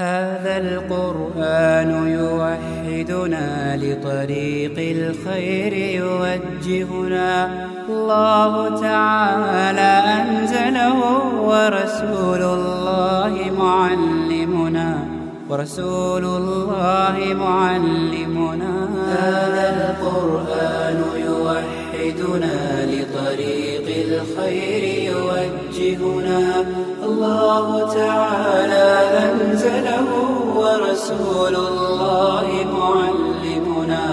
هذا القرآن يوحدنا لطريق الخير يوجهنا. الله تعالى أنزله ورسول الله معلمنا. ورسول الله معلمنا. هذا القرآن يوحدنا لطريق الخير يوجهنا. الله تعالى أنزله ورسول الله معلمنا.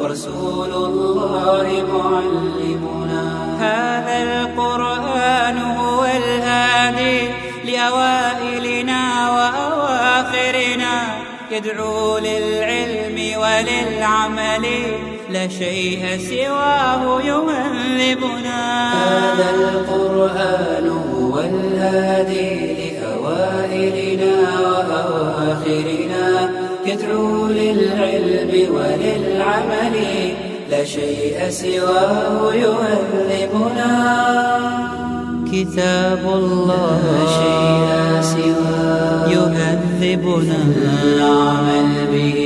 ورسول الله معلمنا. هذا القرآن هو الهادي لأوائلنا وأواخرنا. يدعو للعلم وللعمل. لا شيء سواه يهذبنا هذا القرآن هو الهادي لأوائلنا وأواخرنا. يدعو للعلم وللعمل لا شيء سواه يهذبنا كتاب الله لا شيء سواه يهذبنا العمل به.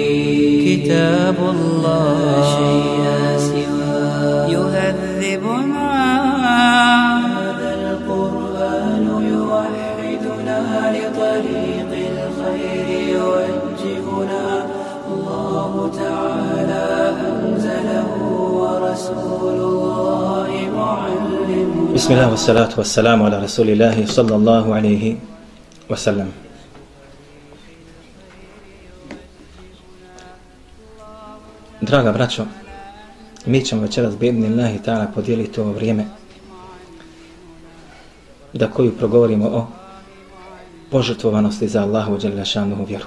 كتاب الله. لا شيء سواه يهذبنا. هذا القرآن يوحدنا لطريق الخير يوجهنا. الله تعالى أنزله ورسول الله معلمنا. بسم الله والصلاة والسلام على رسول الله صلى الله عليه وسلم. Draga braćo, mi ćemo večeras bedni Allahi ta'ala podijeliti ovo vrijeme da koju progovorimo o požrtvovanosti za Allahu dželjašanuhu vjeru.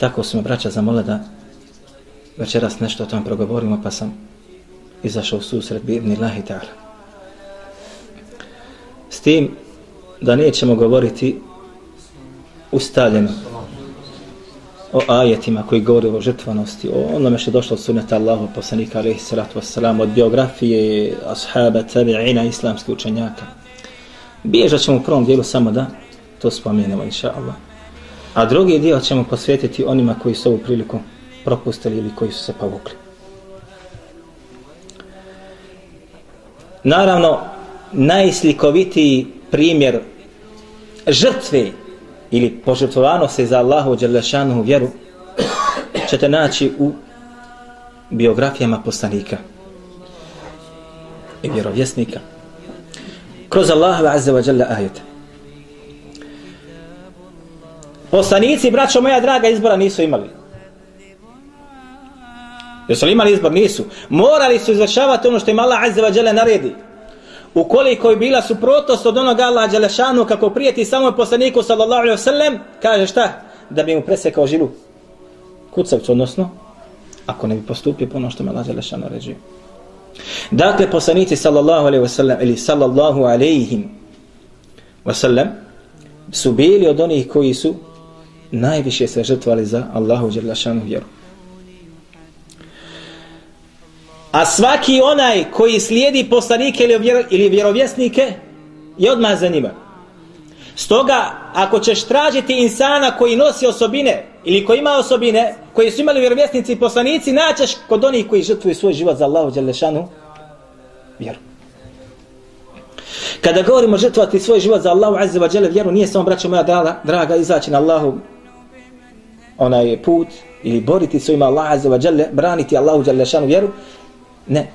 Tako smo braća zamole da večeras nešto o tom progovorimo pa sam izašao u susret bedni Allahi ta'ala. S tim da nećemo govoriti ustaljeno o ajetima koji govore o žrtvanosti, o onome što je došlo od sunnata Allahu poslanika alaihi salatu wassalam, od biografije ashaba, tabi'ina, islamskih učenjaka. Bježat ćemo u prvom dijelu samo da to spomenemo, inša Allah. A drugi dio ćemo posvetiti onima koji su ovu priliku propustili ili koji su se povukli. Naravno, najslikovitiji primjer žrtve ili požrtvovano se za Allahu Đelešanu vjeru ćete naći u biografijama poslanika i vjerovjesnika. Kroz Allahu azza wa jalla ajete poslanici braćo moja draga izbora nisu imali. Jesu li imali izbor? nisu. Morali su izvršavati ono što im Allah azza wa jalla naredi ukoliko je bila suprotnost od onoga Allah Đelešanu kako prijeti samo poslaniku sallallahu alaihi wasallam kaže šta? Da bi mu presekao žilu kucavcu, odnosno ako ne bi postupio po ono što me Allah Đelešanu ređuje. Dakle, poslanici sallallahu alaihi wasallam ili sallallahu alaihim wasallam su bili od onih koji su najviše se žrtvali za Allahu Đelešanu vjeru. A svaki onaj koji slijedi poslanike ili, vjero, ili vjerovjesnike je odmah za njima. Stoga, ako ćeš tražiti insana koji nosi osobine ili koji ima osobine koji su imali vjerovjesnici i poslanici, naćeš kod onih koji žrtvuju svoj život za Allahu Đelešanu vjeru. Kada govorimo žrtvati svoj život za Allahu Azza wa Jalla vjeru, nije samo braćo moja draga, draga izaći na Allahu onaj put ili boriti svojima Allah Azza wa Jalla, braniti Allahu Đelešanu vjeru, Ne.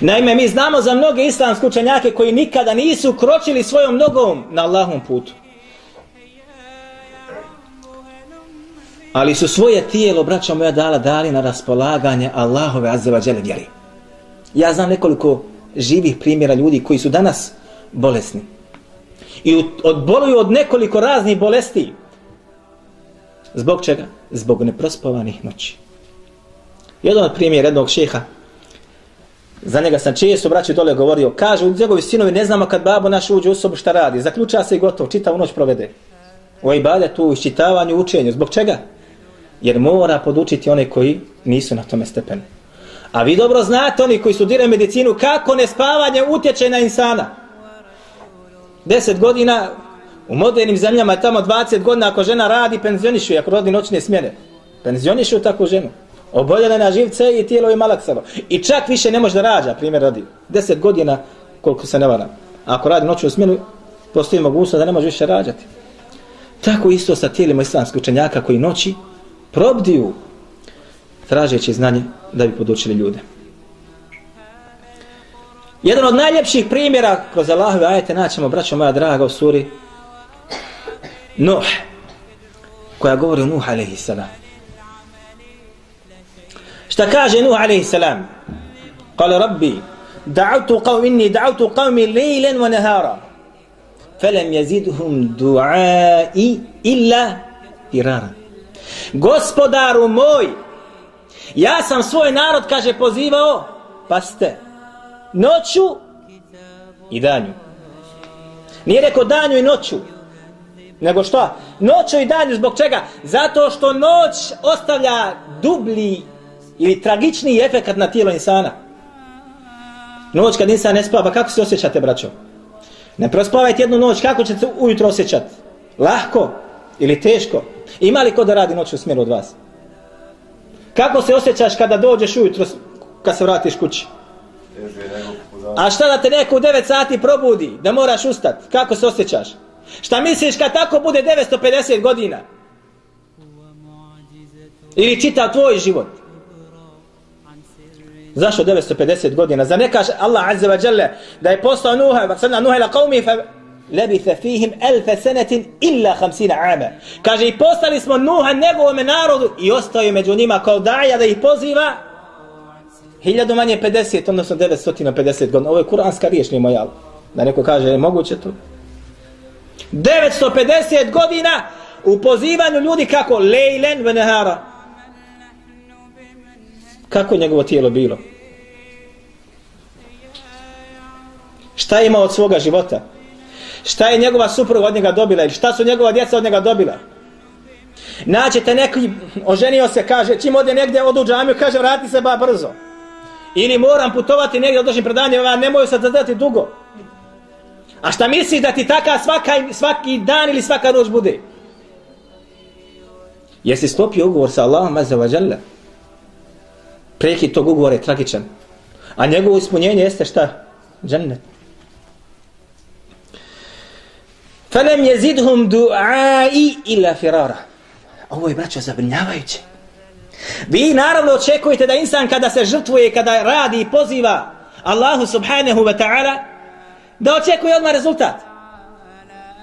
Naime, mi znamo za mnoge islamske učenjake koji nikada nisu kročili svojom nogom na Allahom putu. Ali su svoje tijelo, braćo moja, dala dali na raspolaganje Allahove azzevađele vjeri. Ja znam nekoliko živih primjera ljudi koji su danas bolesni. I odboluju od nekoliko raznih bolesti. Zbog čega? Zbog neprospovanih noći. Jedan od primjera jednog šeha Za njega sam često braći dole govorio, kaže, u njegovi sinovi ne znamo kad babo naš uđe u sobu šta radi, zaključa se i gotovo, čitavu noć provede. U ibadetu, u iščitavanju, učenju. Zbog čega? Jer mora podučiti one koji nisu na tome stepenu. A vi dobro znate, oni koji studiraju medicinu, kako nespavanje utječe na insana. Deset godina U modernim zemljama tamo 20 godina ako žena radi, penzionišu ako rodi noćne smjene. Penzionišu takvu ženu. Oboljena na živce i tijelo je malaksalo. I čak više ne može da rađa, primjer radi. 10 godina, koliko se ne varam. Ako radi noćnu smjenu, postoji mogućnost da ne može više rađati. Tako isto sa tijelima islamskih učenjaka koji noći probdiju tražeći znanje da bi podučili ljude. Jedan od najljepših primjera kroz Allahove ajete naćemo, braćo moja draga, u suri Nuh, koja govori o Nuh alaihi salam. Šta kaže Nuh alaihi salam? Kale rabbi, da'autu qavmi inni, da'autu qavmi lejlen wa nahara. Felem jezidhum du'ai illa irara. Gospodaru moj, ja sam svoj narod, kaže, pozivao, pa ste, noću i danju. Nije rekao danju i noću. Nego što? Noću i danju zbog čega? Zato što noć ostavlja dublji ili tragični efekt na tijelo insana. Noć kad insan ne spava, kako se osjećate, braćo? Ne prospavajte jednu noć, kako ćete ujutro osjećati? Lahko ili teško? Ima li ko da radi noć u smjeru od vas? Kako se osjećaš kada dođeš ujutro, kad se vratiš kući? A šta da te neko u 9 sati probudi, da moraš ustat? Kako se osjećaš? Šta misliš kad tako bude 950 godina? Ili čita tvoj život? Zašto 950 godina? Za ne kaže Allah Azza wa Jalla da je poslao Nuha, va sada Nuha ila qavmi fa lebitha fihim elfe senetin illa hamsina ama. Kaže i poslali smo Nuha njegovome narodu i ostao je među njima kao daja da ih poziva hiljadu manje 50, odnosno 950 godina. Ovo je kuranska riječ, nije moja. Da neko kaže, je moguće to? 950 godina u pozivanju ljudi kako? Lejlen ve nehara. Kako je njegovo tijelo bilo? Šta je imao od svoga života? Šta je njegova supruga od njega dobila? Ili šta su njegova djeca od njega dobila? Naćete neki, oženio se, kaže, čim ode negdje, odu u džamiju, kaže, vrati se ba brzo. Ili moram putovati negdje, odložim predanje, ne moju se zadati dugo. A šta misliš da ti taka svaka, svaki dan ili svaka noć bude? Jesi stopio ugovor sa Allahom azza wa jalla? Preki tog ugovora je tragičan. A njegovo ispunjenje jeste šta? Džennet. Felem jezidhum du'ai ila firara. Ovo je braćo zabrinjavajuće. Vi naravno očekujete da insan kada se žrtvuje, kada radi i poziva Allahu subhanahu wa ta'ala, da očekuje odmah rezultat.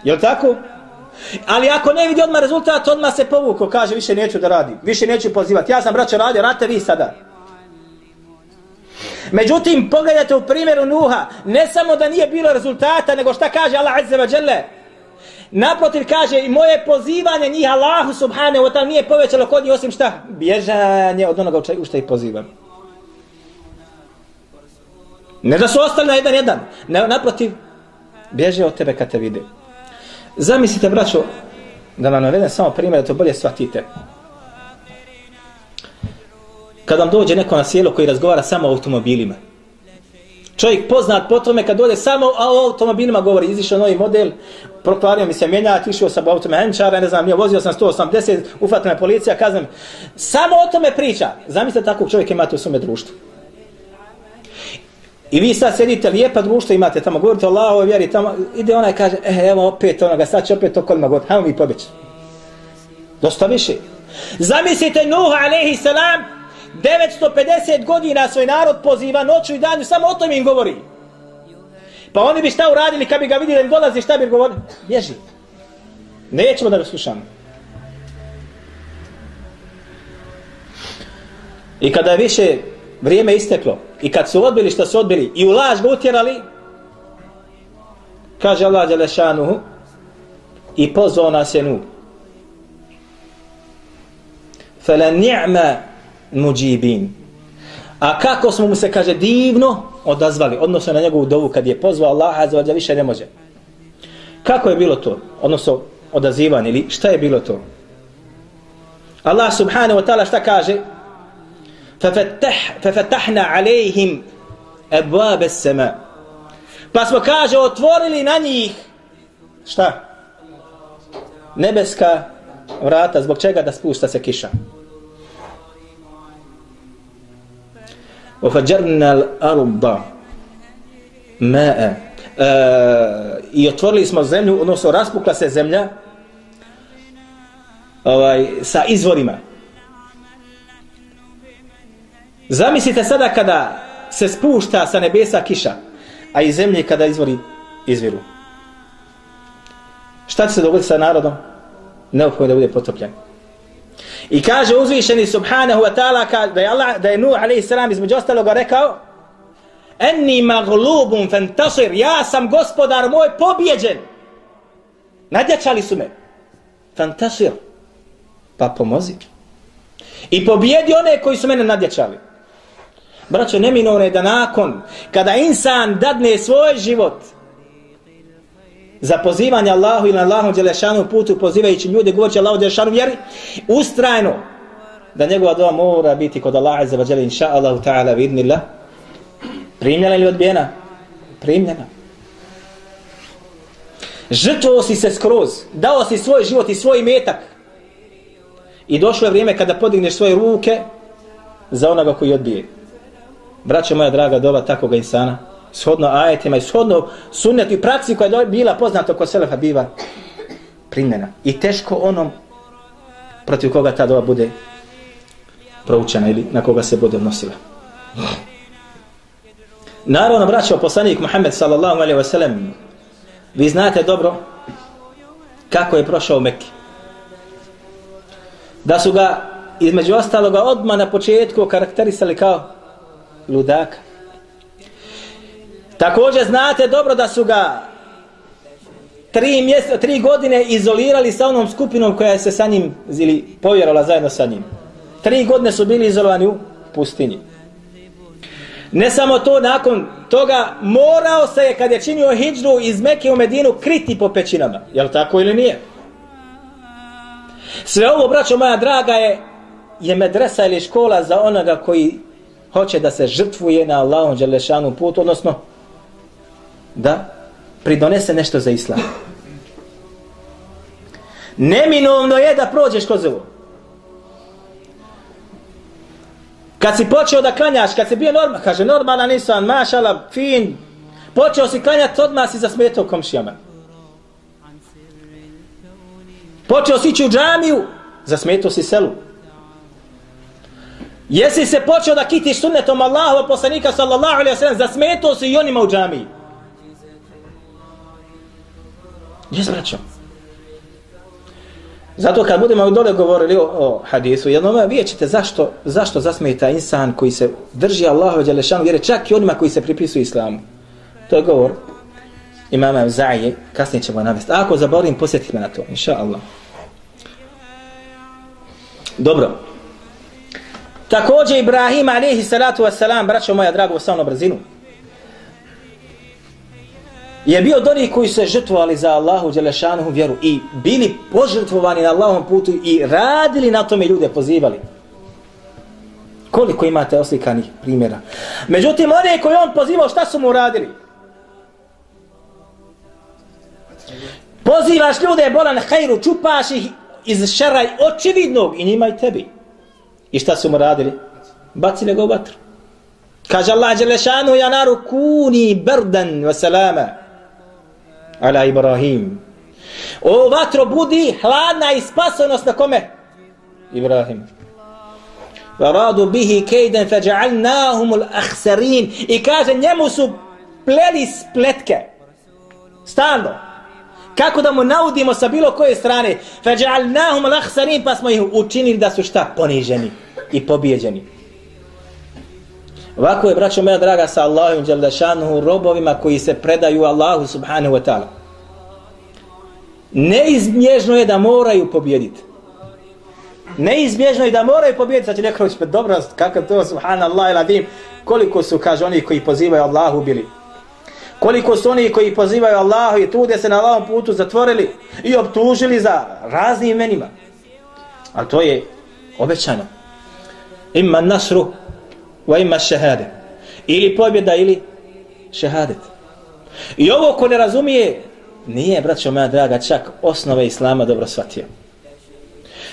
Je li tako? Ali ako ne vidi odmah rezultat, odmah se povuko, kaže više neću da radim, više neću pozivati. Ja sam braćo radio, radite vi sada. Međutim, pogledajte u primjeru Nuha, ne samo da nije bilo rezultata, nego šta kaže Allah Azza wa Jalla. Naprotiv kaže i moje pozivanje njih Allahu subhanahu wa ta'ala nije povećalo kod njih osim šta? Bježanje od onoga u šta ih pozivam. Ne da su ostali na jedan jedan. Ne, naprotiv, bježe od tebe kad te vide. Zamislite, braćo, da vam navedem samo primjer, da to bolje shvatite. Kad vam dođe neko na sjelo koji razgovara samo o automobilima. Čovjek poznat po tome kad dođe samo o automobilima govori, izišao novi model, prokvario mi se mijenja, išao sam automehančara, ne znam, nije, vozio sam 180, ufatila me policija, kazam, samo o tome priča. Zamislite takvog čovjeka imate u svome društvu. I vi sad sedite lijepa društvo imate tamo, govorite o Allahove vjeri, tamo ide onaj kaže, e, evo opet onoga, sad će opet to kolima god, hajmo mi pobjeći. Dosta više. Zamislite Nuh alaihi salam, 950 godina svoj narod poziva noću i danju, samo o tom im govori. Pa oni bi šta uradili kad bi ga vidjeli da im dolazi, šta bi govorili? Bježi. Nećemo da ga slušamo. I kada je više vrijeme isteklo i kad su odbili što su odbili i u laž ga utjerali kaže Allah Đelešanuhu i pozvao nas je nu فَلَنِعْمَ ni'ma muđibin a kako smo mu se kaže divno odazvali odnosno na njegovu dovu kad je pozvao Allah Azza više ne može kako je bilo to odnosno odazivanje ili šta je bilo to Allah subhanahu wa ta'ala šta kaže ففتح ففتحنا عليهم ابواب السماء pa smo kaže otvorili na njih šta nebeska vrata, zbog čega da spušta se kiša. وفجرنا الأرض ماء i otvorili smo zemlju, odnosno raspukla se zemlja ovaj, sa izvorima. Zamislite sada kada se spušta sa nebesa kiša, a iz zemlje kada izvori izviru. Šta će se dogoditi sa narodom? Neophodno da bude potopljen. I kaže uzvišeni subhanahu wa ta'ala da je Allah, da je Nuh alaihi salam između ostaloga rekao Enni maglubun fantasir, ja sam gospodar moj pobjeđen. Nadjačali su me. Fantasir. Pa pomozi. I pobjedi one koji su mene nadjačali. Braćo, neminovno je da nakon, kada insan dadne svoj život, za pozivanje Allahu ili Allahom Đelešanu putu pozivajući ljude govoreći Allahu Đelešanu vjeri ustrajno da njegova dova mora biti kod Allaha za vađele inša Allahu ta'ala vidnila primljena ili odbijena? Primljena. Žrtvo si se skroz dao si svoj život i svoj metak i došlo je vrijeme kada podigneš svoje ruke za onoga koji odbije. Braćo moja draga dova takoga insana shodno ajetima i shodno sunnetu i praksi koja je bila poznata kod Selefa biva primljena. I teško onom protiv koga ta doba bude proučena ili na koga se bude odnosila. Naravno, braćo, poslanik Muhammed sallallahu alaihi wa sallam, vi znate dobro kako je prošao Mekke. Da su ga između ostaloga odmah na početku karakterisali kao ludaka. Također znate dobro da su ga tri, mjesto, tri godine izolirali sa onom skupinom koja se sa njim ili povjerala zajedno sa njim. Tri godine su bili izolovani u pustinji. Ne samo to, nakon toga morao se je kad je činio hijđru iz Mekke u Medinu kriti po pećinama. Je li tako ili nije? Sve ovo, braćo moja draga, je, je medresa ili škola za onoga koji hoće da se žrtvuje na Allahom Đelešanu put, odnosno da pridonese nešto za islam. Neminovno je da prođeš kroz ovo. Kad si počeo da klanjaš, kad si bio normal, kaže normalan insan, mašala, fin, počeo si klanjati, odmah si zasmetao komšijama. Počeo si ići u džamiju, zasmetao si selu. Jesi se počeo da kitiš sunnetom Allahova poslanika sallallahu alaihi wa sallam, zasmetao si i onima u džamiji. Gdje zbraćo? Zato kad budemo dole govorili o, o hadisu, jednom vidjet ćete zašto, zašto zasmeta insan koji se drži Allahove Đelešanu, jer je čak i onima koji se pripisuju islamu. To je govor imama Zaje, kasnije ćemo navesti. Ako zaborim, posjetite me na to, inša Allah. Dobro. Također Ibrahim, alaihi salatu wasalam, braćo moja drago, sa ono brzinu je bio od onih koji se žrtvovali za Allahu Đelešanuhu vjeru i bili požrtvovani na Allahom putu i radili na tome ljude, pozivali. Koliko imate oslikanih primjera? Međutim, one koji on pozivao, šta su mu radili? Pozivaš ljude, bolan hajru, čupaš ih iz šeraj očividnog i njima i tebi. I šta su mu radili? Bacili ga u vatru. Kaže Allah Đelešanu, ja naru kuni berdan wa salama ala Ibrahim. O vatro budi hladna i spasonost na kome? Ibrahim. Varadu bihi kejden feđa'alnahum al-akhsarin. I kaže njemu su pleli spletke. Stalno. Kako da mu naudimo sa bilo koje strane? Feđa'alnahum al-akhsarin pa smo ih učinili da su šta? Poniženi i pobjeđeni. Ovako je, braćo moja draga, sa Allahom Đaldašanuhu, robovima koji se predaju Allahu subhanahu wa ta'ala. Neizbježno je da moraju pobjediti. Neizbježno je da moraju pobjediti. Znači neko reći, dobro, kako to, subhanallah iladim, koliko su, kaže, oni koji pozivaju Allahu bili. Koliko su oni koji pozivaju Allahu i trude se na Allahom putu zatvorili i optužili za raznim imenima. Ali to je obećano. Ima nasru wa ima šehade. Ili pobjeda ili šehadet. I ovo ko ne razumije nije, braćo moja draga, čak osnove Islama dobro shvatio.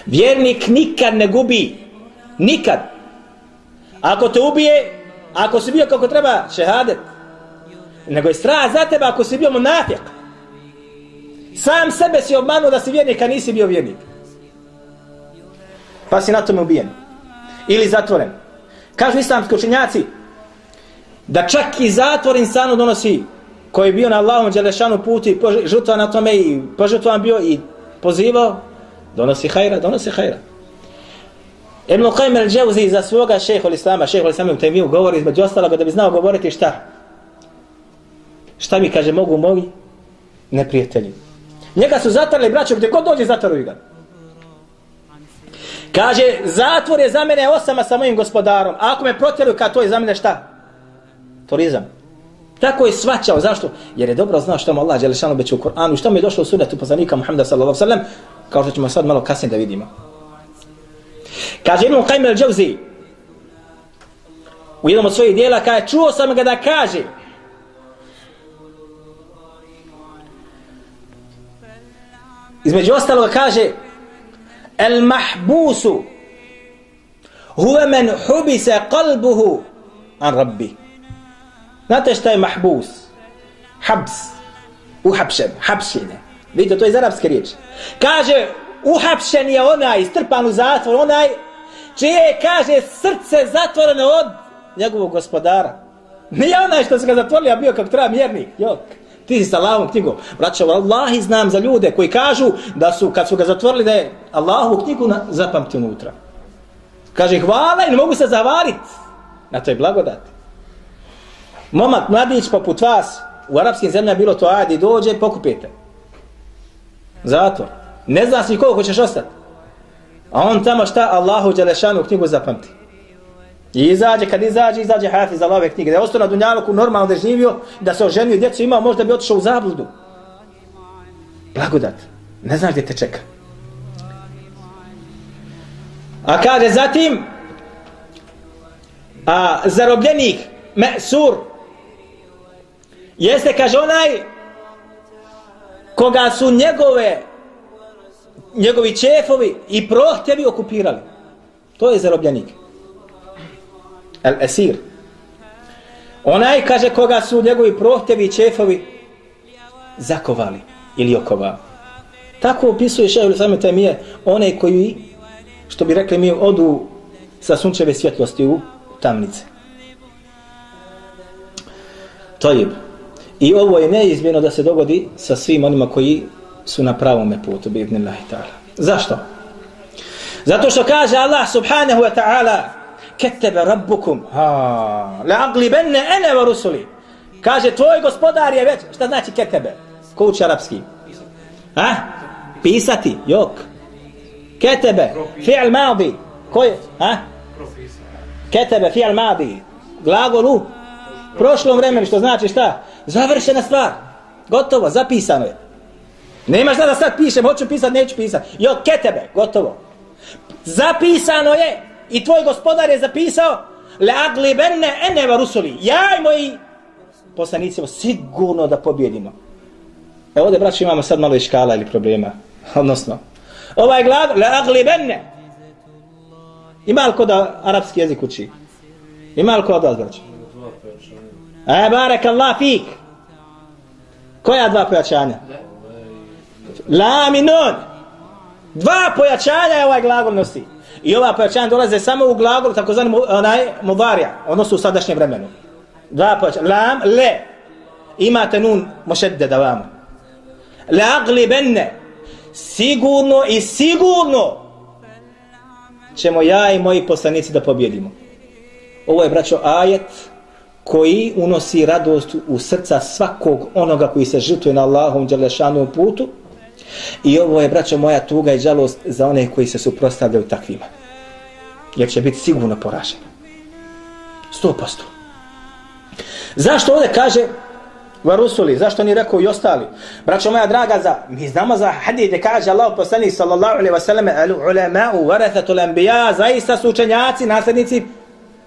Vjernik nikad ne gubi. Nikad. Ako te ubije, ako si bio kako treba, šehadet. Nego je strah za tebe ako si bio monafik. Sam sebe si obmanuo da si vjernik, a nisi bio vjernik. Pa si na tome ubijen. Ili zatvoren. Kažu islamski učenjaci da čak i zatvor insanu donosi koji je bio na Allahom Đelešanu putu i žrtva na tome i požrtvan bio i pozivao, donosi hajra, donosi hajra. Ibn Qaym al-đevzi za svoga šeha islama šeha l-Islama u temiju govori između ostaloga da bi znao govoriti šta? Šta mi kaže mogu moji neprijatelji. Njega su zatrli braćo gdje god dođe zatvaruju ga. Kaže, zatvor je za mene osama sa mojim gospodarom. A ako me protjeruju, kad to je za mene šta? Turizam. Tako je svačao. Zašto? Jer je dobro znao što mu Allah Đelešanu beće u Koranu. Što mu je došlo u sunetu poslanika Muhammeda sallallahu sallam. Kao što ćemo sad malo kasnije da vidimo. Kaže Ibn Qajm al-đavzi, u jednom od svojih dijela kaže čuo sam ga da kaže između ostaloga kaže el mahbusu huve men hubise qalbuhu an rabbi znate šta je mahbus? Habs. Uhapšen. Hapšine vidite to je iz arapske riječi. Kaže uhapšen je onaj strpan u zatvor onaj čije kaže srce zatvoreno od njegovog gospodara. Nije onaj što se ga zatvorili a bio kako treba mjernik. Jok ti si sa Allahovom knjigom. Braćo, Allahi znam za ljude koji kažu da su, kad su ga zatvorili, da je Allahovu knjigu na, zapamti unutra. Kaže, hvala i ne mogu se zavariti na toj blagodati. Momak, mladić, poput vas, u arapskim zemljama bilo to, ajde, dođe, pokupite. Zatvor. Ne znaš ni koliko hoćeš ostati. A on tamo šta Allahu Đelešanu knjigu zapamti. I izađe, kad izađe, izađe hafiz za ove knjige. Da je ostao na Dunjaluku normalno da je živio, da se oženio i djecu imao, možda bi otišao u zabludu. Blagodat. Ne znaš gdje te čeka. A kaže zatim, a zarobljenik, Mesur, jeste, kaže onaj, koga su njegove, njegovi čefovi i prohtjevi okupirali. To je zarobljenik el esir. Onaj, kaže, koga su njegovi prohtevi i čefovi zakovali ili okovali. Tako opisuje šehr same temije one koji, što bi rekli mi, odu sa sunčeve svjetlosti u tamnice. Tojib. je. I ovo je neizmjeno da se dogodi sa svim onima koji su na pravome putu, bi ibn ta'ala. Zašto? Zato što kaže Allah subhanahu wa ta'ala ketebe rabbukum. Ha la aglibenne ene wa rusuli. Kaže tvoj gospodar je već šta znači ketebe? Ko uči arapski? Ha? Pisati jok. Ketebe fi'al madi. Ko je ha? Ketebe fi'al madi. Glagol u prošlom vremenu što znači šta? Završena stvar. Gotovo zapisano je. Nema šta da sad pišem, hoću pisat, neću pisat. Jo, ketebe, gotovo. Zapisano je, I tvoj gospodar je zapisao Le agli benne ene rusuli. Ja i moji poslanici sigurno da pobjedimo E ovdje braći imamo sad malo iškala ili problema. Odnosno Ovaj glav Le agli Ima li ko da arapski jezik uči? Ima li ko od vas braći? E barek Allah fik. Koja dva pojačanja? La minun. Dva pojačanja je ovaj glagol nosi. I ova pojačanja dolaze samo u glagolu, tako zvani onaj mudarija, odnosno u sadašnjem vremenu. Dva pojačanja. Lam, le. Imate nun mošedde da vamo. Le agli benne. Sigurno i sigurno ćemo ja i moji poslanici da pobjedimo. Ovo je, braćo, ajet koji unosi radost u srca svakog onoga koji se žrtuje na Allahom Đelešanu putu, I ovo je, braćo moja, tuga i žalost za one koji se suprostavljaju takvima. Jer će biti sigurno poraženi. Sto posto. Zašto ovdje kaže Varusuli, zašto ni rekao i ostali? Braćo moja draga, za, mi znamo za hadid gdje kaže Allah poslanih sallallahu alaihi wa sallam al ulama'u varathatul anbiya zaista su učenjaci, nasljednici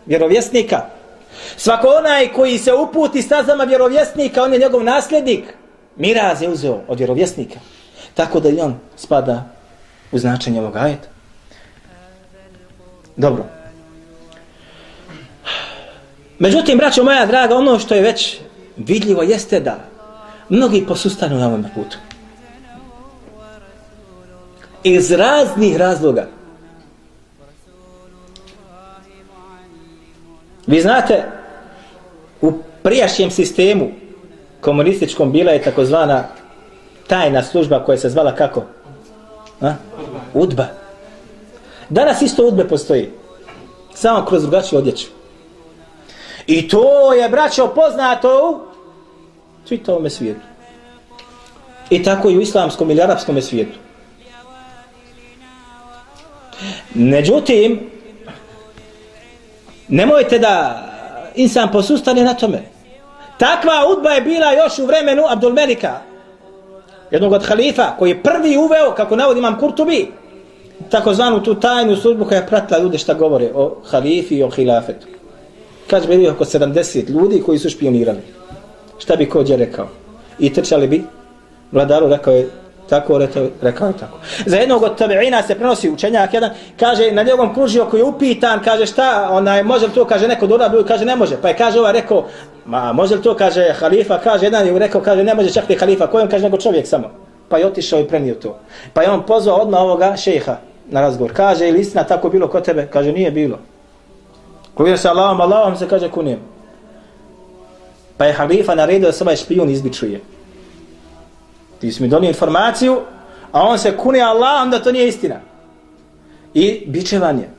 vjerovjesnika. Svako onaj koji se uputi stazama vjerovjesnika, on je njegov nasljednik. Miraz je uzeo od vjerovjesnika. Tako da i on spada u značenje ovog ajeta. Dobro. Međutim, braćo moja draga, ono što je već vidljivo jeste da mnogi posustanu na ovom putu. Iz raznih razloga. Vi znate, u prijašnjem sistemu komunističkom bila je takozvana tajna služba koja se zvala kako? A? Udba. Danas isto udbe postoji. Samo kroz drugačiju odjeću. I to je, braćo, poznato u čitavom svijetu. I tako i u islamskom ili arapskom svijetu. Međutim, nemojte da insan posustane na tome. Takva udba je bila još u vremenu Abdulmelika, jednog od halifa, koji je prvi uveo, kako navodi imam Kurtubi, takozvanu tu tajnu službu koja je pratila ljude šta govore o halifi i o hilafetu. Kaže bi oko 70 ljudi koji su špionirali. Šta bi kođe rekao? I trčali bi, vladaru rekao je tako, rekao, rekao je tako. Za jednog od tabeina se prenosi učenjak jedan, kaže na njegovom kružio koji je upitan, kaže šta, onaj, može li to, kaže neko dora, kaže ne može. Pa je kaže ovaj rekao, ma može li to, kaže halifa, kaže jedan je rekao, kaže ne može čak ni halifa, kojem kaže nego čovjek samo. Pa je otišao i prenio to. Pa je on pozvao odmah ovoga šeha na razgovor. Kaže, ili istina tako bilo kod tebe? Kaže, nije bilo. Kuješ se Allahom, Allahom se kaže kunim. Pa je halifa naredio da se ovaj špijun izbičuje. Ti si mi donio informaciju, a on se kune Allahom da to nije istina. I bičevan je.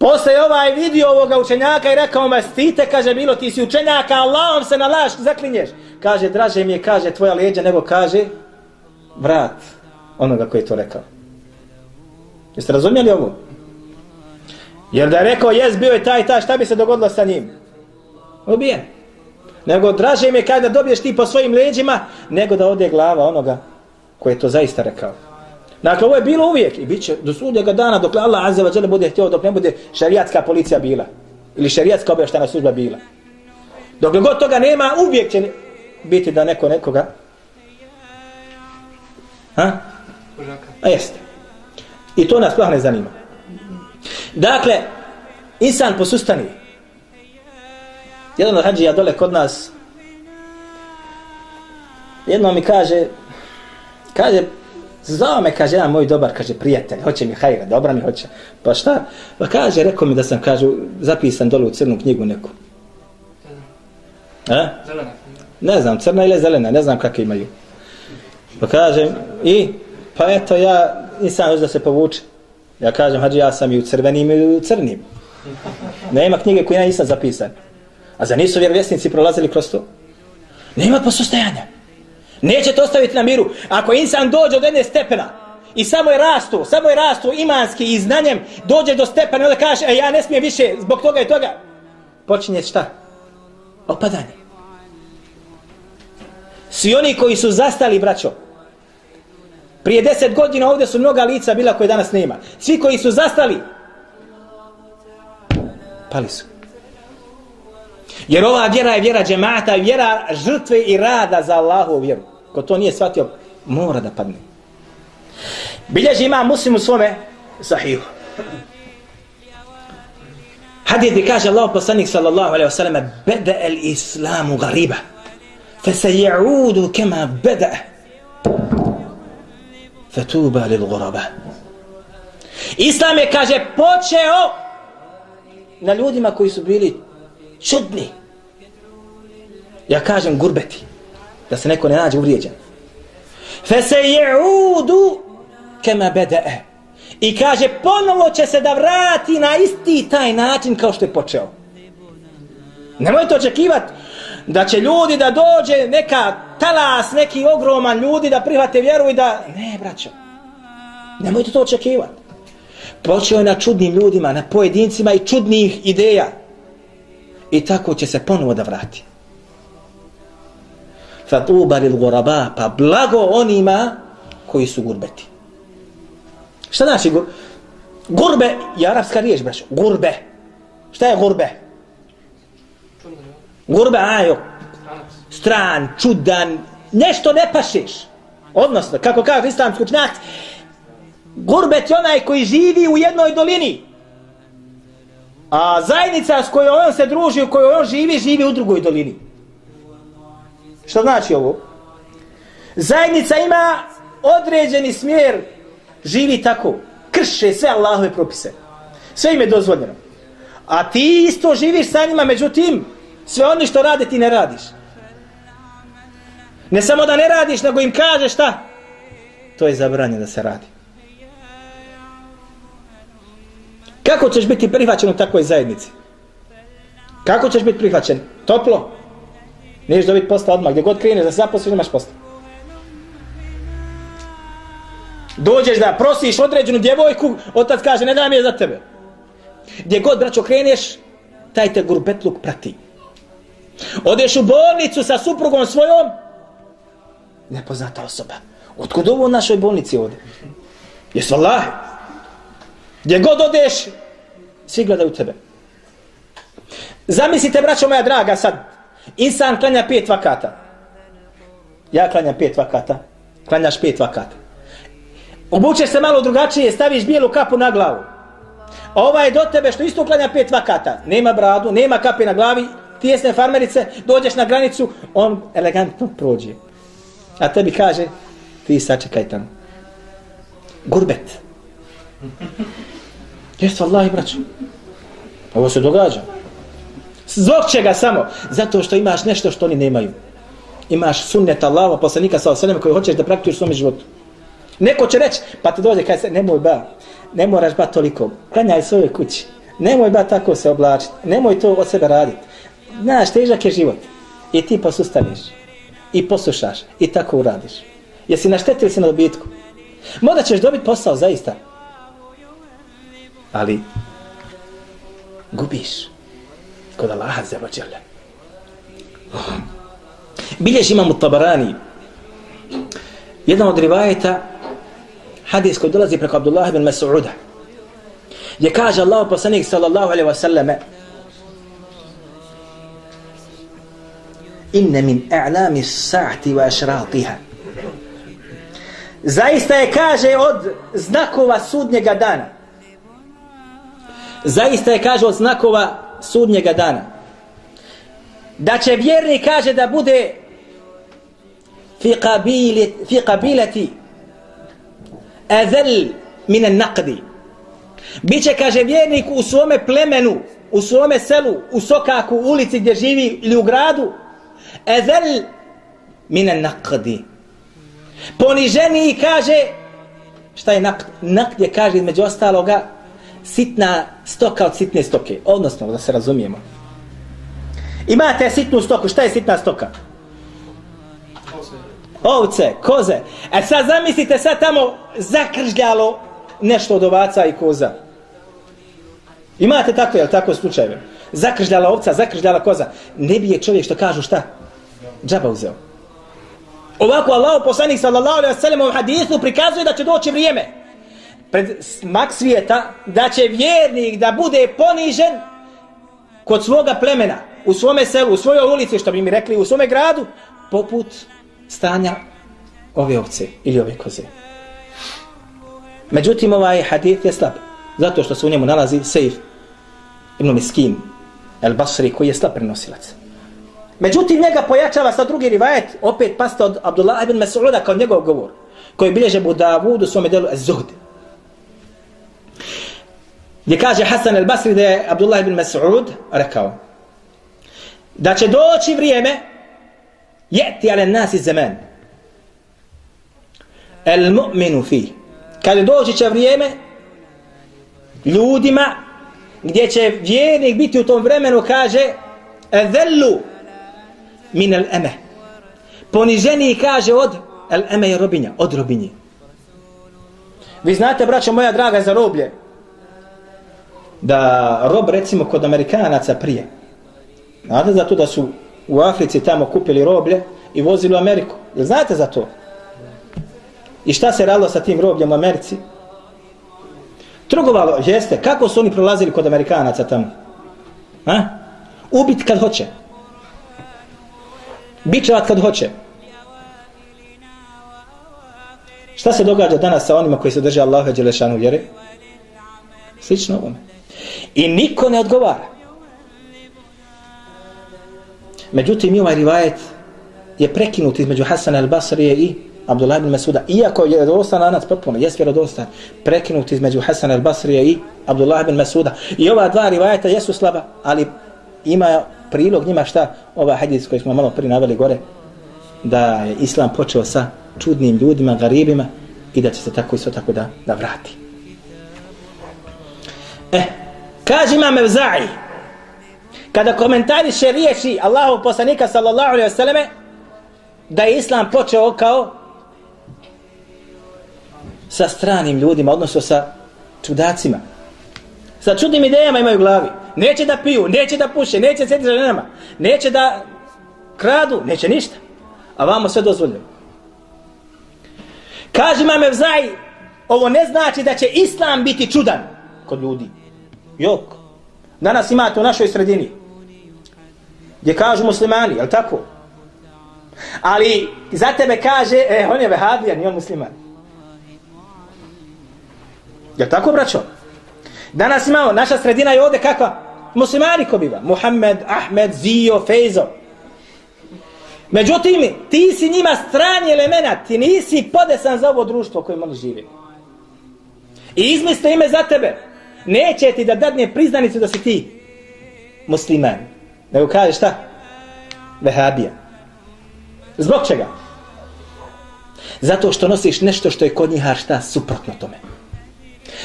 Posle ovaj vidio ovoga učenjaka i rekao ma stite, kaže bilo ti si učenjaka, Allahom se na laž zaklinješ. Kaže, draže mi je, kaže, tvoja leđa, nego kaže, vrat onoga koji je to rekao. Jeste razumjeli ovo? Jer da je rekao, jes, bio je taj, taj, šta bi se dogodilo sa njim? Ubijen. Nego draže mi je kada dobiješ ti po svojim leđima, nego da ode glava onoga koji je to zaista rekao. Dakle, ovo je bilo uvijek i bit će do sudnjega dana dok Allah Azza wa bude htio, dok ne bude šarijatska policija bila. Ili šarijatska obještana služba bila. Dok god toga nema, uvijek će biti da neko nekoga... Ha? A jeste. I to nas ne zanima. Dakle, insan posustani. Jedan od hađija dole kod nas, jedno mi kaže, kaže, zvao me, kaže, jedan moj dobar, kaže, prijatelj, hoće mi hajra, dobra mi hoće. Pa šta? Pa kaže, rekao mi da sam, kaže, zapisan dole u crnu knjigu neku. E? Zelena. Ne znam, crna ili zelena, ne znam kakve imaju. Pa kaže, i, pa eto ja, nisam da se povuče. Ja kažem, hađi, ja sam i u crvenim i u crnim. Nema knjige koje ja nisam zapisan. A za nisu vjerovjesnici prolazili kroz to? Nema posustajanja. Neće to ostaviti na miru. Ako insan dođe od jedne stepena i samo je rastu, samo je rastu imanski i znanjem, dođe do stepena i onda kaže, e, ja ne smijem više zbog toga i toga. Počinje šta? Opadanje. Svi oni koji su zastali, braćo, Prije deset godina ovdje su mnoga lica bila koje danas nema. Svi koji su zastali, pali su. Jer ova vjera je vjera džemata, vjera žrtve i rada za Allahu vjeru. Ko to nije shvatio, mora da padne. Bilježi ima muslim u svome sahihu. Hadid gdje kaže Allah poslanik sallallahu alaihi wa sallam Beda el islamu gariba Fe se je'udu kema beda fetuba lil guraba. Islam je, kaže, počeo na ljudima koji su bili čudni. Ja kažem gurbeti, da se neko ne nađe uvrijeđen. Fe se je'udu kema bede'e. I kaže, ponovo će se da vrati na isti taj način kao što je počeo. Nemojte očekivati da će ljudi da dođe neka talas, neki ogroman ljudi da prihvate vjeru i da... Ne, braćo. Nemojte to očekivati. Počeo je na čudnim ljudima, na pojedincima i čudnih ideja. I tako će se ponovo da vrati. Fatuba lil guraba, pa blago onima koji su gurbeti. Šta znači gur... Gurbe je arapska riječ, braćo. Gurbe. Šta je gurbe? Gurbe, ajo. Stran, čudan, nešto ne pašeš. Odnosno, kako kaže islamski učenjak, gurbet je onaj koji živi u jednoj dolini. A zajednica s kojoj on se druži, u kojoj on živi, živi u drugoj dolini. Što znači ovo? Zajednica ima određeni smjer, živi tako, krše sve Allahove propise. Sve im je dozvoljeno. A ti isto živiš sa njima, međutim, sve oni što rade ti ne radiš. Ne samo da ne radiš, nego im kažeš šta? To je zabranjeno da se radi. Kako ćeš biti prihvaćen u takvoj zajednici? Kako ćeš biti prihvaćen? Toplo? Niješ dobiti posla odmah. Gdje god kreneš da se zaposliš, imaš posla. Dođeš da prosiš određenu djevojku, otac kaže, ne dam je za tebe. Gdje god, braćo, kreneš, taj te gurbetluk prati. Odeš u bolnicu sa suprugom svojom, nepoznata osoba. Otkud ovo u našoj bolnici ovdje? Jesu Allah? Gdje god odeš, svi gledaju tebe. Zamislite, braćo moja draga, sad, insan klanja pet vakata. Ja klanjam pet vakata. Klanjaš pet vakata. Obučeš se malo drugačije, staviš bijelu kapu na glavu. A ovaj je do tebe što isto klanja pet vakata. Nema bradu, nema kape na glavi, tijesne farmerice, dođeš na granicu, on elegantno prođe. A tebi kaže, ti sačekaj tamo. Gurbet. Jeste, Allah, braću. Pa ovo se događa. Zbog čega samo? Zato što imaš nešto što oni nemaju. Imaš sunnet Allaha, poslanika sa osanem koji hoćeš da praktikuješ u svom životu. Neko će reći, pa ti dođe kaj se, nemoj ba, ne moraš ba toliko, klanjaj svoje kući, nemoj ba tako se oblačiti, nemoj to od sebe raditi. Znaš, težak je život. I ti posustaniš. I poslušaš. I tako uradiš. Jesi naštetili se na dobitku? Možda ćeš dobiti posao, zaista. Ali, gubiš. Kod Allaha za vađele. Bilješ imam u Tabarani. Jedan od rivajeta, hadis koji dolazi preko Abdullah ibn Mas'uda. Gdje kaže Allah poslanik sallallahu alaihi wasallame, inne min a'lami sa'ati wa ašratiha. Zaista je kaže od znakova sudnjega dana. Zaista je kaže od znakova sudnjega dana. Da će vjerni kaže da bude fi qabili fi qabilati azal min naqdi. Biće kaže vjernik u svome plemenu, u svome selu, u sokaku, u ulici gdje živi ili u gradu, ezel mine nakdi. Poniženi kaže, šta je nakd? Nakd je, kaže, između ostaloga, sitna stoka od sitne stoke. Odnosno, da se razumijemo. Imate sitnu stoku, šta je sitna stoka? Ovce, koze. E sad zamislite sad tamo zakržljalo nešto od ovaca i koza. Imate tako, jel tako slučajeve? Zakržljala ovca, zakržljala koza. Ne bi je čovjek što kažu šta? džaba uzeo. Ovako Allah poslanik sallallahu alaihi wa sallam u hadisu prikazuje da će doći vrijeme pred smak svijeta da će vjernik da bude ponižen kod svoga plemena u svome selu, u svojoj ulici što bi mi rekli u svome gradu poput stanja ove ovce ili ove koze. Međutim ovaj hadith je slab zato što se u njemu nalazi Sejf ibn Miskin el Basri koji je slab prenosilac. Međutim, njega pojačava sa drugi rivajet, opet pasta od Abdullah ibn Mas'uda kao njegov govor, koji bilježe Budavud u svome delu Az-Zuhd. Gdje kaže Hasan al-Basri da je Abdullah ibn Mas'ud rekao da će doći vrijeme jeti ale nasi zaman el mu'minu fi kad doći će vrijeme ljudima gdje će vjernik biti u tom vremenu kaže ezellu min el eme. Poniženi kaže od el eme je robinja, od robinje. Vi znate, braćo moja draga, za roblje, da rob, recimo, kod Amerikanaca prije, znate za to da su u Africi tamo kupili roblje i vozili u Ameriku. Jel znate za to? I šta se radilo sa tim robljem u Americi? Trgovalo, jeste, kako su oni prolazili kod Amerikanaca tamo? Ha? Ubit kad hoće bičevat kad hoće. Šta se događa danas sa onima koji se drže Allaha Đelešanu vjere? Slično ovome. I niko ne odgovara. Međutim, ovaj rivajet je prekinut između Hasana al-Basrije i Abdullah ibn Masuda. Iako je vjerodostan lanac potpuno, jes vjerodostan, prekinut između Hasana al-Basrije i Abdullah ibn Masuda. I ova dva rivajeta jesu slaba, ali ima prilog njima šta ova hadis koji smo malo prije naveli gore, da je Islam počeo sa čudnim ljudima, garibima i da će se tako isto tako da, da vrati. Eh, kaže imam Evza'i, kada komentariše riječi Allahu poslanika sallallahu alaihi wasallam da je Islam počeo kao sa stranim ljudima, odnosno sa čudacima. Sa čudnim idejama imaju u glavi. Neće da piju, neće da puše, neće sjeti za ženama, neće da kradu, neće ništa. A vamo sve dozvoljeno. Kaže mame vzaj, ovo ne znači da će Islam biti čudan kod ljudi. Jok. Danas imate u našoj sredini. Gdje kažu muslimani, jel tako? Ali za tebe kaže, e, on je vehabija, nije on musliman. Je tako, braćo? Danas imamo, naša sredina je ovde kakva? Muslimani ko biva? Muhammed, Ahmed, Zio, Fejzo. Međutim, ti si njima strani element, ti nisi podesan za ovo društvo kojim oni žive. I izmisle ime za tebe. Neće ti da dadne priznanicu da si ti musliman. Nego kaže šta? Vehabija. Zbog čega? Zato što nosiš nešto što je kod njih šta suprotno tome.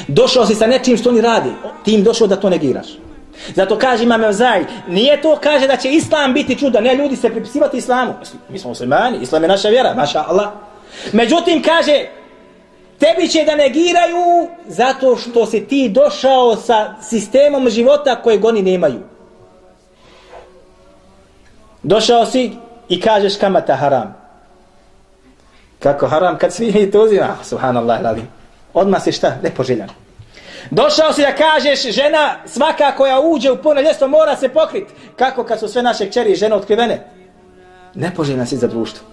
Došao si sa nečim što oni radi, ti im došao da to negiraš. Zato kaže imam Evzaj, nije to kaže da će Islam biti čuda, ne ljudi se pripisivati Islamu. Mi smo muslimani, Islam je naša vjera, maša Allah. Međutim kaže, tebi će da negiraju zato što si ti došao sa sistemom života kojeg oni nemaju. Došao si i kažeš kamata haram. Kako haram kad svi mi to uzima? Ah, subhanallah, ali Odmah si šta? Nepoželjan. Došao si da kažeš žena svaka koja uđe u puno ljestvo mora se pokriti. Kako kad su sve naše kćeri žene otkrivene? Nepoželjna si za društvo.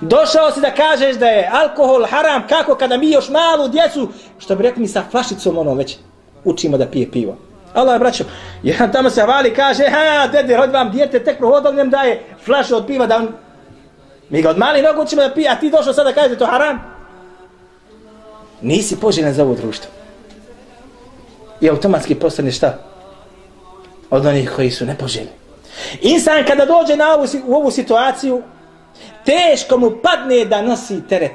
Došao si da kažeš da je alkohol haram kako kada mi još malu djecu, što bi rekli mi sa flašicom ono već učimo da pije pivo. Allah je braćo, jedan tamo se vali kaže, ha, dede, rodi vam djete, tek prohodom njem daje flašu od piva da on... Mi ga od mali nogu učimo da pije, a ti došao sada da kaže to haram? Nisi poželjen za ovo društvo i automatski postane šta? Od onih koji su nepoželjni. Insan kada dođe na ovu, u ovu situaciju, teško mu padne da nosi teret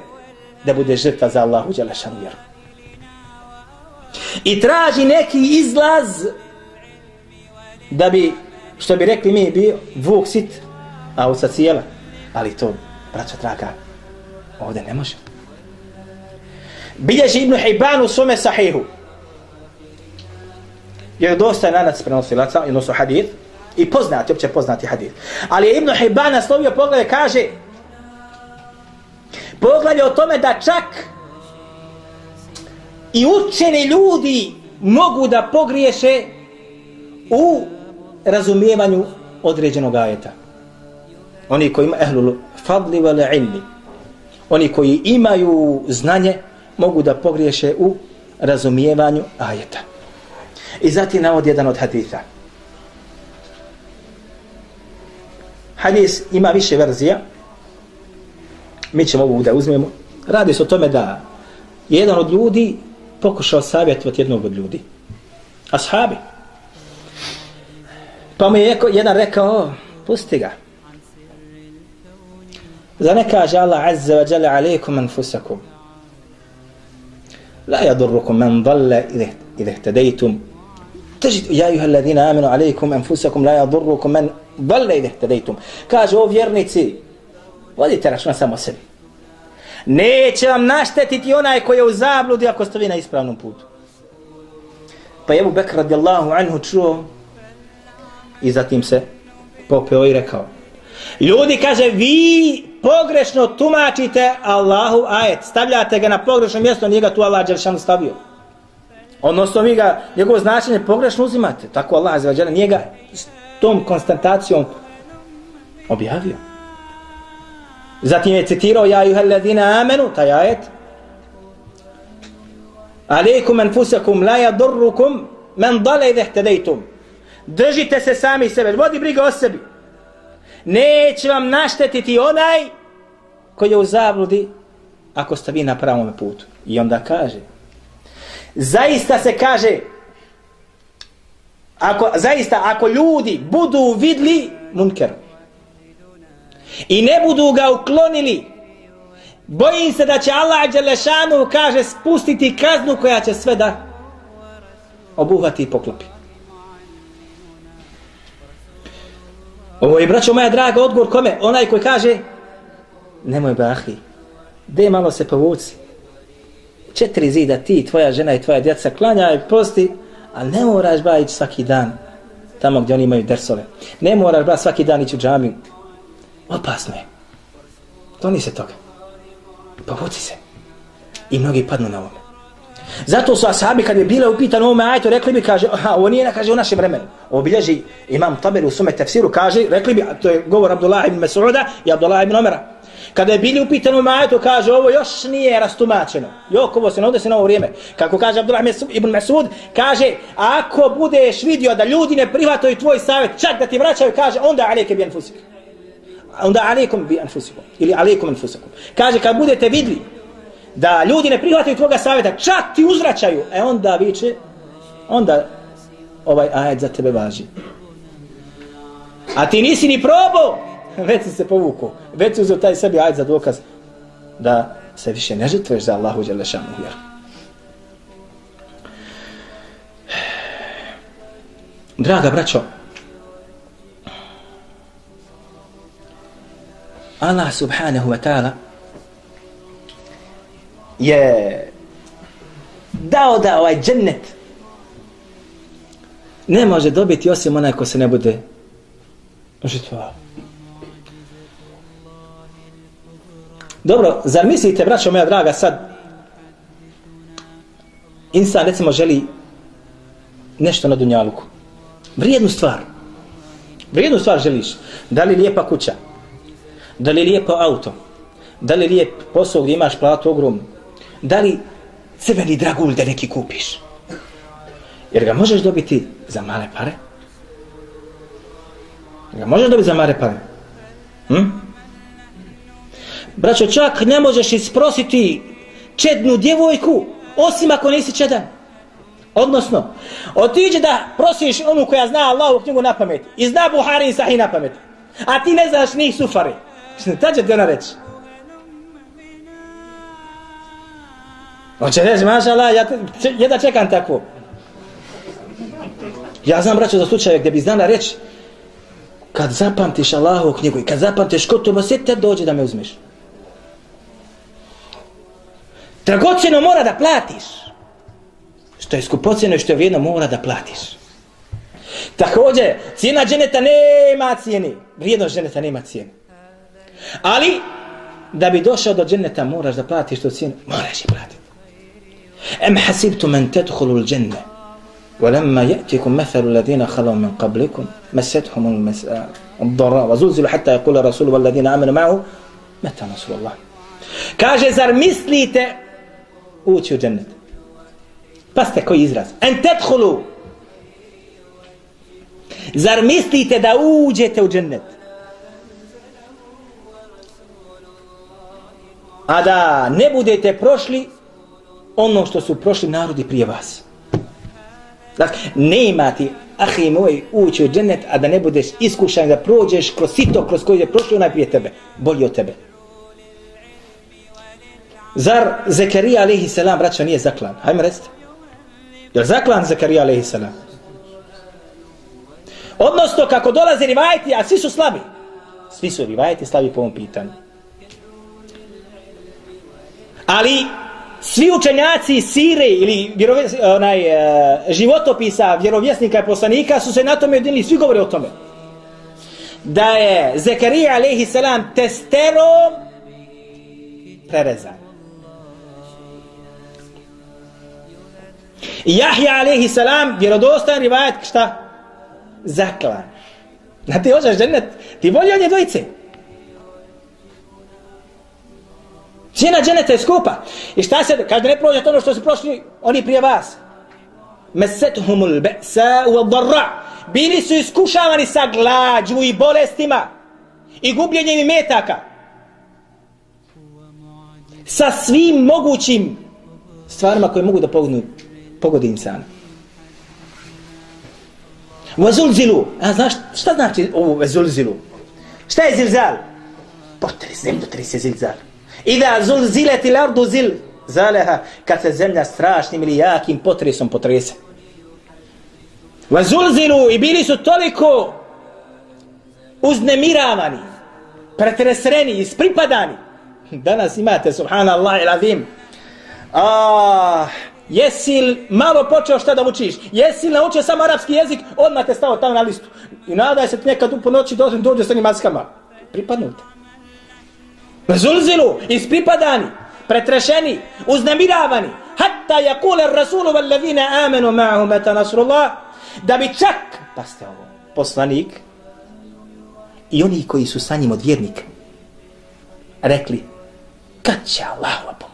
da bude žrtva za Allahu Đelešanu vjeru. I traži neki izlaz da bi, što bi rekli mi, bio vuk sit, a u cijela. Ali to, braća traga, ovdje ne može. Bilježi Ibn Hibban u svome sahihu jer dosta je nanac prenosilaca i nosu hadith i poznati, opće poznati hadith. Ali je Ibn Hibban naslovio poglede, kaže poglede o tome da čak i učeni ljudi mogu da pogriješe u razumijevanju određenog ajeta. Oni koji imaju ehlul fadli vel ilmi, oni koji imaju znanje, mogu da pogriješe u razumijevanju ajeta. I zatim navod jedan od haditha. Hadis ima više verzija. Mi ćemo ovu da uzmemo. Radi se o tome da jedan od ljudi pokušao savjetovati jednog od ljudi. Ashabi. Pa mu je jedan rekao, pusti ga. Za ne kaže Allah azza wa jale alaikum anfusakum. La yadurrukum man dhalla idhe ihtadaytum. Tajid, ja juha alladina aminu alaikum anfusakum, la yadurrukum man Vole ide htedejtum. Kaže o vjernici, vodite računa samo sebi. Neće vam naštetiti onaj koji je u zabludi ako ste vi na ispravnom putu. Pa je Ebu Bekr radijallahu anhu čuo i zatim se popeo i rekao. Ljudi kaže vi pogrešno tumačite Allahu ajet. Stavljate ga na pogrešno mjesto, nije ga tu Allah Đelšan stavio. Odnosno vi ga, njegovo značenje pogrešno uzimate. Tako Allah Đelšan nije ga tom konstantacijom objavio. Zatim je citirao ja juha ladina amenu, taj ajet. Aleikum enfusakum la yadurrukum men dale idhe htedejtum. Držite se sami sebe, vodi briga o sebi. Neće vam naštetiti onaj koji je u zabludi ako ste vi na pravom putu. I onda kaže, zaista se kaže, ako, zaista ako ljudi budu vidli munker i ne budu ga uklonili, bojim se da će Allah Đelešanu kaže spustiti kaznu koja će sve da obuhvati i poklopi. Ovo je, braćo moja draga, odgovor kome? Onaj koji kaže, nemoj bahi, de malo se povuci. Četiri zida ti, tvoja žena i tvoja djeca klanjaj, posti, ali ne moraš ba ići svaki dan tamo gdje oni imaju dersove. Ne moraš ba svaki dan ići u džamiju. Opasno je. Doni se toga. Povuci se. I mnogi padnu na ovome. Zato su ashabi kad je bile upitano ovome ajto, rekli bi, kaže, aha, ovo nije, kaže, u našem vremenu. Obilježi imam Taberi u sume tefsiru, kaže, rekli bi, to je govor Abdullah ibn Mesuda i Abdullah ibn Omera. Kada je bili upitano u majetu, kaže, ovo još nije rastumačeno. Jok, ovo se ne odnosi na ovo vrijeme. Kako kaže Abdullah ibn Mesud, kaže, ako budeš vidio da ljudi ne prihvataju tvoj savjet, čak da ti vraćaju, kaže, onda aleke bi anfusik. Onda alekom bi anfusikom. Ili alekom anfusikom. Kaže, kad budete vidli da ljudi ne prihvataju tvoga savjeta, čak ti uzvraćaju, e onda viče, onda ovaj ajed za tebe važi. A ti nisi ni probao, već si se povukao, već si uzeo taj sebi ajd za dokaz da se više ne žrtvuješ za Allahu Đelešanu vjeru. Draga braćo, Allah subhanahu wa ta'ala je dao da ovaj džennet ne može dobiti osim onaj ko se ne bude žrtvovao. Dobro, zar mislite, braćo moja draga, sad insan recimo želi nešto na dunjaluku. Vrijednu stvar. Vrijednu stvar želiš. Da li lijepa kuća? Da li lijepo auto? Da li lijep posao gdje imaš platu ogrom? Da li crveni dragulj da neki kupiš? Jer ga možeš dobiti za male pare? Ga možeš dobiti za male pare? Hm? Braćo, čak ne možeš isprositi čednu djevojku, osim ako nisi čedan. Odnosno, otiđe da prosiš onu koja zna Allahu knjigu na pamet i zna Buhari i Sahih na pamet. A ti ne znaš njih sufari. Šta će ti ona reći? Hoće reći, maša Allah, ja da čekam takvu. Ja znam, braćo, za slučaje gdje bi znala reći, kad zapamtiš Allahovu knjigu i kad zapamtiš ko to te dođe da me uzmeš. Dragocjeno mora da platiš. Što je skupocjeno i što je vrijedno mora da platiš. Također, cijena dženeta nema cijeni. Vrijednost dženeta nema cijeni. Ali, da bi došao do dženeta moraš da platiš to cijenu. Moraš je platiti. Em hasibtu men tedhulu l dženne. ولما يأتيكم مثل الذين خلوا من قبلكم مستهم الضراء وزلزلوا حتى يقول الرسول والذين آمنوا معه متى نصر الله kaže zar mislite ući u džennet pa ste koji izraz en tethulu. zar mislite da uđete u džennet a da ne budete prošli ono što su prošli narodi prije vas. Dakle, ne imati, ahi moj, ući u džennet, a da ne budeš iskušan da prođeš kroz sito kroz koje je prošli onaj prije tebe, bolji od tebe. Zar Zekarija alaihi salam, braća, nije zaklan? Hajme recite. Je zaklan Zekarija alaihi salam? Odnosno, kako dolaze rivajti, a svi su slabi. Svi su rivajti slabi po ovom pitanju. Ali, svi učenjaci sire ili vjerovjes, onaj, e, životopisa vjerovjesnika i poslanika su se na tome jedinili, svi govore o tome. Da je Zekarija alaihi salam testerom prerezan. I Jahja alaihi salam vjerodostan rivajet šta? Zaklan. Na ti hoćeš džennet, ti volio nje dvojice. Cijena dženeta je skupa. I šta se, kaže ne prođe to ono što su prošli oni prije vas. Mesethumul be'sa u barra. Bili su iskušavani sa glađu i bolestima i gubljenjem i metaka. Sa svim mogućim stvarima koje mogu da pognu pogodi insana. Vazulzilu. A znaš šta znači ovo vazulzilu? Šta je zilzal? Potres, zemljotres je zilzal. Ida zulzilet il ardu zil zaleha, kad se zemlja strašnim ili jakim potresom potrese. Vazulzilu i bili su toliko uznemiravani, pretresreni, ispripadani. Danas imate, subhanallah il Ah, jesi li malo počeo šta da učiš? Jesi li naučio samo arapski jezik? Odmah te stao tamo na listu. I nadaj se nekad u ponoći dođe, dođe s onim maskama. Pripadnute. Zulzilu, ispripadani, pretrešeni, uznemiravani. Hatta jakule rasulu valladine amenu ma'hu meta nasrullah. Da bi čak, pa ste ovo, poslanik i oni koji su sa njim od vjernika rekli, kad će Allah pomoć?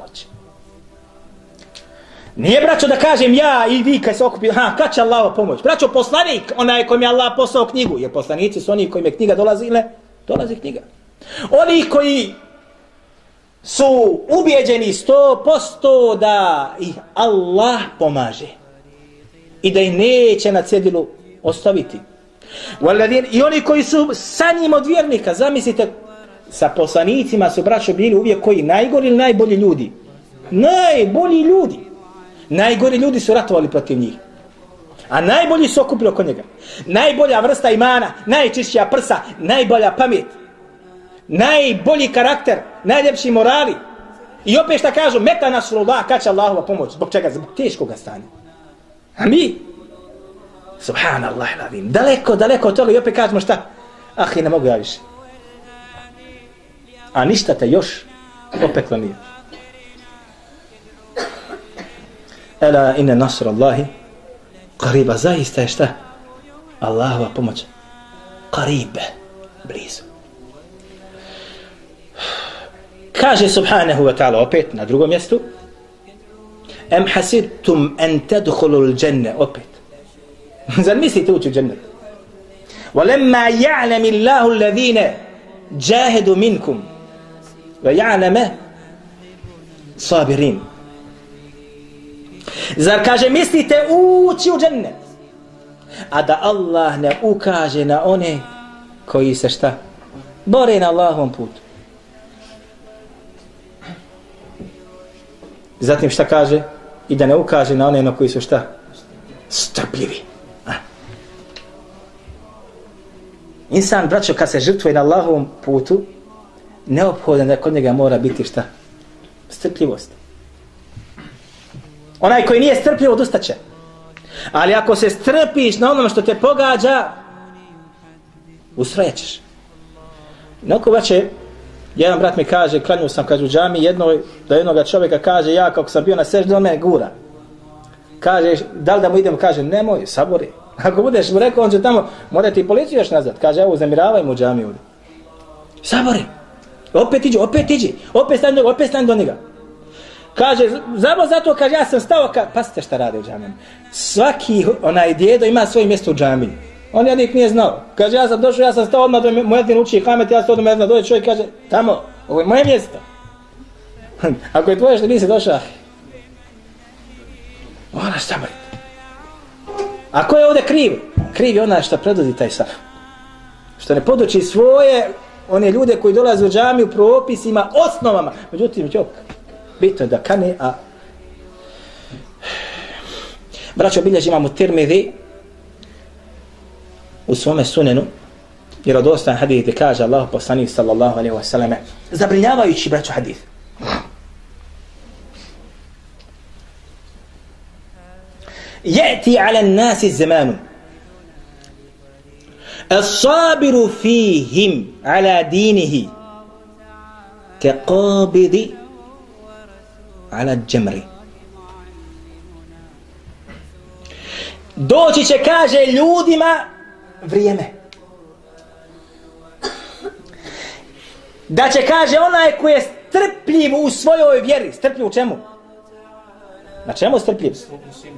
Nije braćo da kažem ja i vi kad se okupi, ha, kad će Allah pomoć? Braćo, poslanik, onaj kojim je Allah poslao knjigu, jer poslanici su oni kojim je knjiga dolazi, ne? Dolazi knjiga. Oni koji su ubijeđeni sto posto da ih Allah pomaže i da ih neće na cedilu ostaviti. I oni koji su sa njim od vjernika, zamislite, sa poslanicima su braćo bili uvijek koji najgori ili najbolji ljudi? Najbolji ljudi. Najgori ljudi su ratovali protiv njih. A najbolji su okupili oko njega. Najbolja vrsta imana, najčišća prsa, najbolja pamet najbolji karakter, najljepši morali. I opet šta kažu, meta nas Allah, kad će Allahova pomoć, zbog čega, zbog teškog stanja. A mi, subhanallah, lavim, daleko, daleko od toga i opet kažemo šta, ah, i ne mogu ja više. A ništa te još opeklo nije. Ela inne nasr Allahi, qariba, zaista je šta? Allahova pomoć. Qaribe, blizu. Kaže subhanahu wa ta'ala opet na drugom mjestu Em hasidtum en tedhulu l'đenne opet Zar mislite ući u džennet? Walemma ja'lem illahu alladhina jahadu minkum wa ja'leme sabirin Zar kaže mislite ući u džennet? A da Allah ne ukaže na one koji se šta? Bore na Allahom putu. Zatim šta kaže? I da ne ukaže na one na koji su šta? Strpljivi. A. Insan, braćo, kad se žrtvuje na Allahovom putu, neophodno da kod njega mora biti šta? Strpljivost. Onaj koji nije strpljiv, odustaće. Ali ako se strpiš na onom što te pogađa, usrećeš. Neko braće, Jedan brat mi kaže, klanju sam, kaže u džami, jednoj, da jednoga čovjeka kaže, ja kako sam bio na seždi, on mene gura. Kaže, da li da mu idem, kaže, nemoj, sabori. Ako budeš mu rekao, on će tamo, mora ti policiju još nazad. Kaže, evo, zamiravaj mu džami ovdje. Sabori. Opet iđi, opet iđi. Opet stani do njega, opet stani do njega. Kaže, zabo zato, kaže, ja sam stao, ka... pasite šta rade u džamiju. Svaki onaj djedo ima svoje mjesto u džamiji. On jednik nije znao. Kaže, ja sam došao, ja sam stao odmah do Mojedin uči kamet, ja sam odmah jedna dođe čovjek kaže, tamo, ovo je moje mjesto. Ako je tvoje što nisi došao, moraš tamo. A ko je ovdje kriv? Kriv je onaj što predvodi taj saf. Što ne poduči svoje, one ljude koji dolaze u džamiju, propisima, osnovama. Međutim, čovjek, bitno je da kane, a... Braćo, bilježi imamo tirmidhi, u svome sunenu, jer od ostan hadith gdje kaže Allah poslanih sallallahu alaihi wa sallam, zabrinjavajući braću hadith. Jeti ala nasi zamanu, الصابر فيهم على دينه كقابض ala džemri. Doći će, kaže, ljudima vrijeme. Da će, kaže, onaj koji je strpljiv u svojoj vjeri. Strpljiv u čemu? Na čemu strpljiv?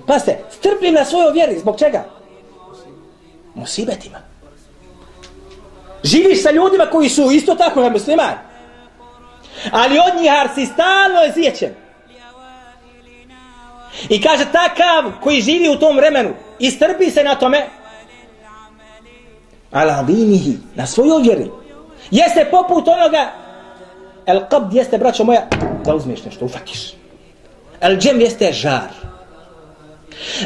Pazite, strpljiv na svojoj vjeri. Zbog čega? Musibetima. Živiš sa ljudima koji su isto tako na muslimani. Ali od njih ar si stalno izvjećen. I kaže takav koji živi u tom vremenu i strpi se na tome ala dinihi na svojoj vjeri. Jeste poput onoga el qabd jeste braćo moja da uzmeš nešto ufatiš el džem jeste žar.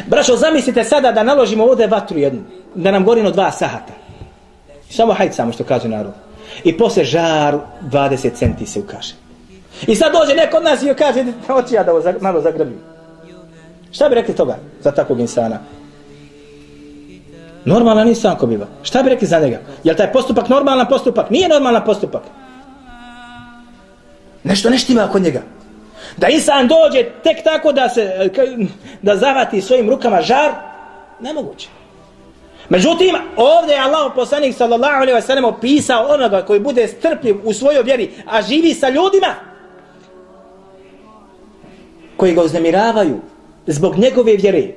Braćo zamislite sada da naložimo ovdje vatru jednu da nam gorino dva sahata. Samo hajde samo što kaže narod. I posle žar 20 centi se ukaže. I sad dođe neko od nas i kaže hoću ja da ovo malo zagrbim šta bi rekli toga za takvog insana Normalan insan ko biva. Šta bi rekli za njega? Je li taj postupak normalan postupak? Nije normalan postupak. Nešto neštima kod njega. Da insan dođe tek tako da se da zavati svojim rukama žar, nemoguće. Međutim, ovdje je Allah poslanik sallallahu alaihi wa sallam opisao onoga koji bude strpljiv u svojoj vjeri, a živi sa ljudima koji ga uznemiravaju zbog njegove vjere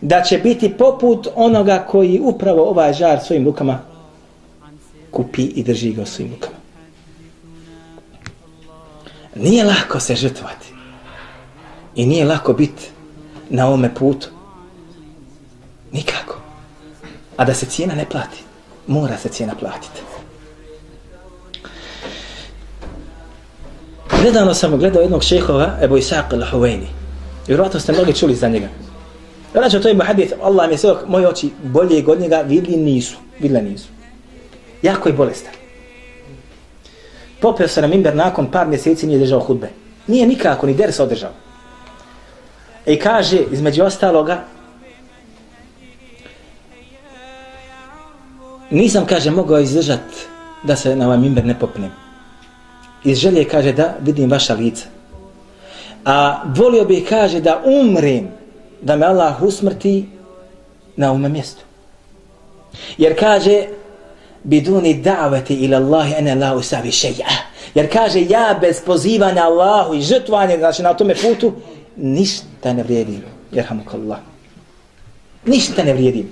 da će biti poput onoga koji upravo ovaj žar svojim rukama kupi i drži ga svojim rukama. Nije lako se žrtvati. I nije lako biti na ome putu. Nikako. A da se cijena ne plati. Mora se cijena platiti. Nedavno sam gledao jednog šehova, Ebu Isaq al-Huwaini. Vjerovatno ste mnogi čuli za njega. Znači, to je hadith, Allah mi je svjedok, moje oči bolje od njega vidli nisu, vidle nisu. Jako je bolestan. Popeo se na mimber nakon par mjeseci nije držao hudbe. Nije nikako, ni der se održao. I kaže, između ostaloga, nisam, kaže, mogao izdržat da se na ovaj mimber ne popnem. Iz želje kaže da vidim vaša lica. A volio bih kaže da umrem da me Allah usmrti na ovome mjestu. Jer kaže biduni da'vati ila Allahi ene la usavi šeja. Jer kaže ja bez pozivanja Allahu i žrtvanja znači na tome putu ništa ne vrijedim. Jer Ništa ne vrijedim.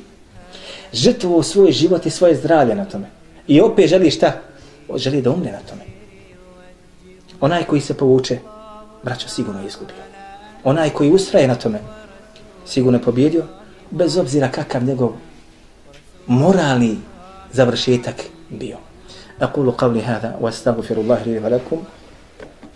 Žrtvu svoj život i svoje zdravlje na tome. I opet želi šta? Želi da umre na tome. Onaj koji se povuče, braćo, sigurno je izgubio. Onaj koji ustraje na tome, sigurno pobjedio, bez obzira kakav njegov moralni završetak bio. أقول قولي هذا وأستغفر الله لي ولكم